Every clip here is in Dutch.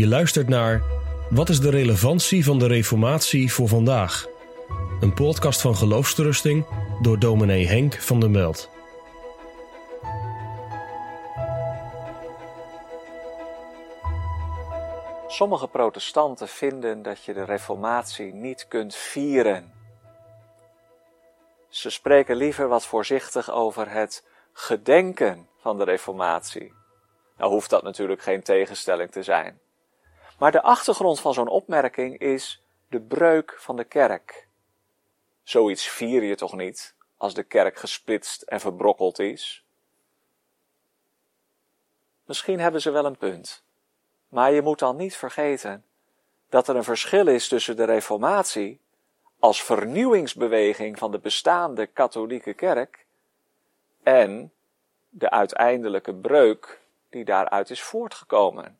Je luistert naar Wat is de relevantie van de Reformatie voor vandaag? Een podcast van Geloofsterusting door dominee Henk van der Meld. Sommige protestanten vinden dat je de Reformatie niet kunt vieren. Ze spreken liever wat voorzichtig over het gedenken van de Reformatie. Nou hoeft dat natuurlijk geen tegenstelling te zijn. Maar de achtergrond van zo'n opmerking is de breuk van de kerk. Zoiets vier je toch niet als de kerk gesplitst en verbrokkeld is? Misschien hebben ze wel een punt. Maar je moet dan niet vergeten dat er een verschil is tussen de Reformatie als vernieuwingsbeweging van de bestaande katholieke kerk en de uiteindelijke breuk die daaruit is voortgekomen.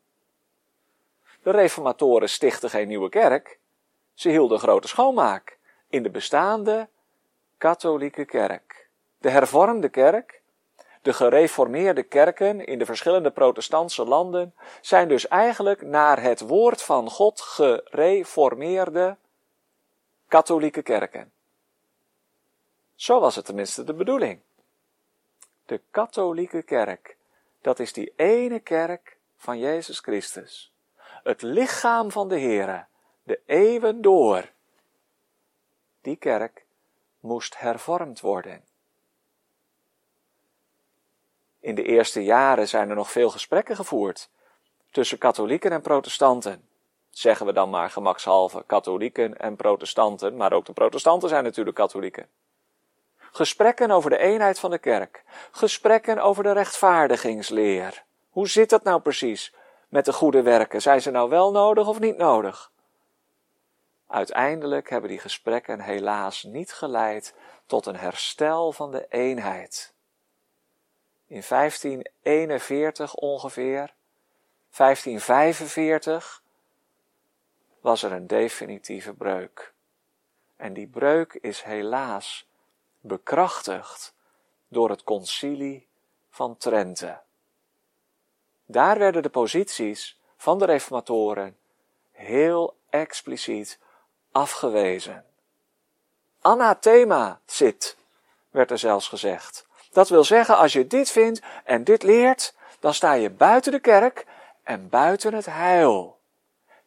De reformatoren stichtten geen nieuwe kerk, ze hielden grote schoonmaak in de bestaande katholieke kerk. De hervormde kerk, de gereformeerde kerken in de verschillende protestantse landen zijn dus eigenlijk naar het woord van God gereformeerde katholieke kerken. Zo was het tenminste de bedoeling. De katholieke kerk, dat is die ene kerk van Jezus Christus. Het lichaam van de Here, de eeuwen door. Die kerk moest hervormd worden. In de eerste jaren zijn er nog veel gesprekken gevoerd tussen katholieken en protestanten. Zeggen we dan maar gemakshalve katholieken en protestanten, maar ook de protestanten zijn natuurlijk katholieken. Gesprekken over de eenheid van de kerk. Gesprekken over de rechtvaardigingsleer. Hoe zit dat nou precies met de goede werken? Zijn ze nou wel nodig of niet nodig? Uiteindelijk hebben die gesprekken helaas niet geleid tot een herstel van de eenheid. In 1541 ongeveer, 1545, was er een definitieve breuk. En die breuk is helaas bekrachtigd door het concilie van Trente. Daar werden de posities van de reformatoren heel expliciet afgewezen. Anathema zit, werd er zelfs gezegd. Dat wil zeggen, als je dit vindt en dit leert, dan sta je buiten de kerk en buiten het heil.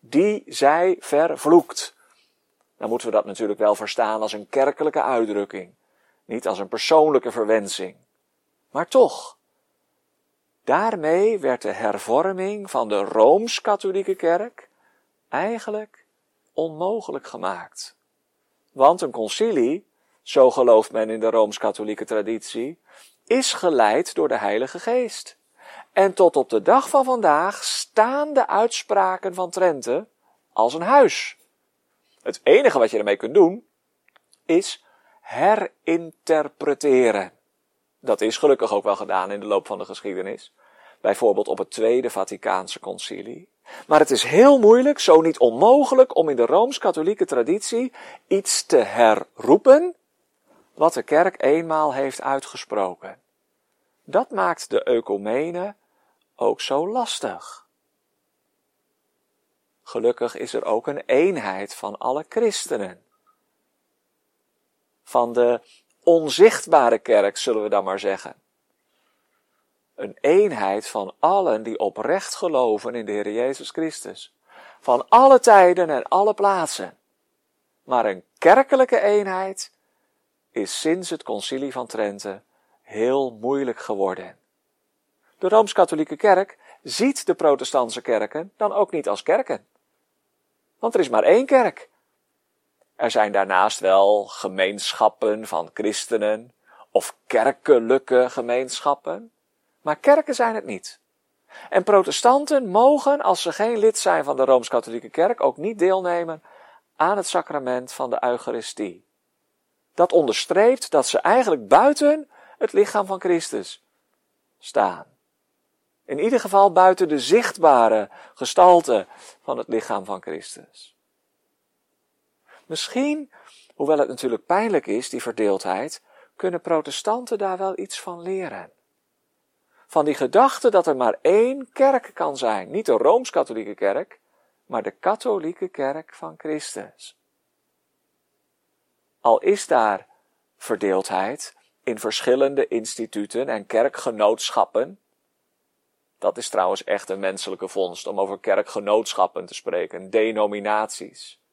Die zij vervloekt. Dan moeten we dat natuurlijk wel verstaan als een kerkelijke uitdrukking, niet als een persoonlijke verwensing. Maar toch, daarmee werd de hervorming van de rooms-katholieke kerk eigenlijk onmogelijk gemaakt. Want een concilie, zo gelooft men in de rooms-katholieke traditie, is geleid door de Heilige Geest. En tot op de dag van vandaag staan de uitspraken van Trente als een huis. Het enige wat je ermee kunt doen, is herinterpreteren. Dat is gelukkig ook wel gedaan in de loop van de geschiedenis. Bijvoorbeeld op het Tweede Vaticaanse Concilie. Maar het is heel moeilijk, zo niet onmogelijk, om in de rooms-katholieke traditie iets te herroepen wat de kerk eenmaal heeft uitgesproken. Dat maakt de ecumene ook zo lastig. Gelukkig is er ook een eenheid van alle christenen. Van de onzichtbare kerk, zullen we dan maar zeggen. Een eenheid van allen die oprecht geloven in de Heer Jezus Christus. Van alle tijden en alle plaatsen. Maar een kerkelijke eenheid is sinds het concilie van Trente heel moeilijk geworden. De Rooms-Katholieke Kerk ziet de protestantse kerken dan ook niet als kerken. Want er is maar één kerk. Er zijn daarnaast wel gemeenschappen van christenen of kerkelijke gemeenschappen, maar kerken zijn het niet. En protestanten mogen, als ze geen lid zijn van de Rooms-Katholieke Kerk, ook niet deelnemen aan het sacrament van de Eucharistie. Dat onderstreept dat ze eigenlijk buiten het lichaam van Christus staan. In ieder geval buiten de zichtbare gestalte van het lichaam van Christus. Misschien, hoewel het natuurlijk pijnlijk is, die verdeeldheid, kunnen protestanten daar wel iets van leren. Van die gedachte dat er maar één kerk kan zijn. Niet de Rooms-Katholieke kerk, maar de katholieke kerk van Christus. Al is daar verdeeldheid in verschillende instituten en kerkgenootschappen. Dat is trouwens echt een menselijke vondst om over kerkgenootschappen te spreken, denominaties.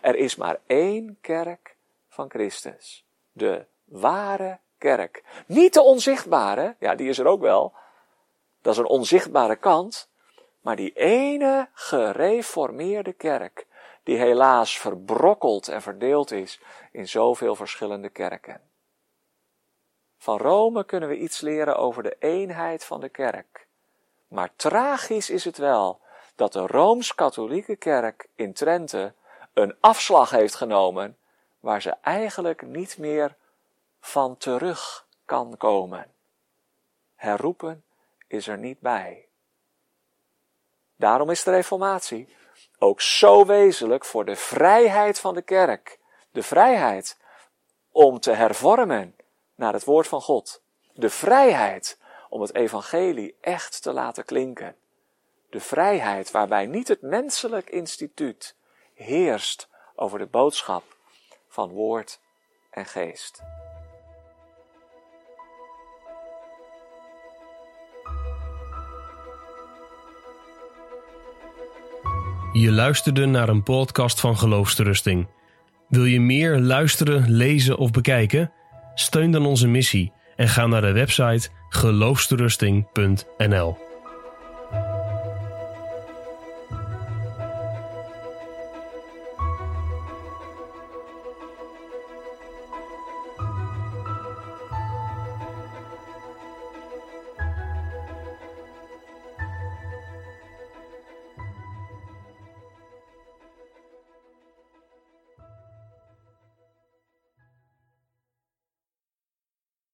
Er is maar één kerk van Christus, de ware kerk. Niet de onzichtbare, ja, die is er ook wel. Dat is een onzichtbare kant, maar die ene gereformeerde kerk, die helaas verbrokkeld en verdeeld is in zoveel verschillende kerken. Van Rome kunnen we iets leren over de eenheid van de kerk. Maar tragisch is het wel dat de Rooms-Katholieke Kerk in Trente een afslag heeft genomen waar ze eigenlijk niet meer van terug kan komen. Herroepen is er niet bij. Daarom is de Reformatie ook zo wezenlijk voor de vrijheid van de kerk. De vrijheid om te hervormen naar het woord van God. De vrijheid om het evangelie echt te laten klinken. De vrijheid waarbij niet het menselijk instituut heerst over de boodschap van woord en geest. Je luisterde naar een podcast van Geloofsterusting. Wil je meer luisteren, lezen of bekijken? Steun dan onze missie en ga naar de website geloofsterusting.nl.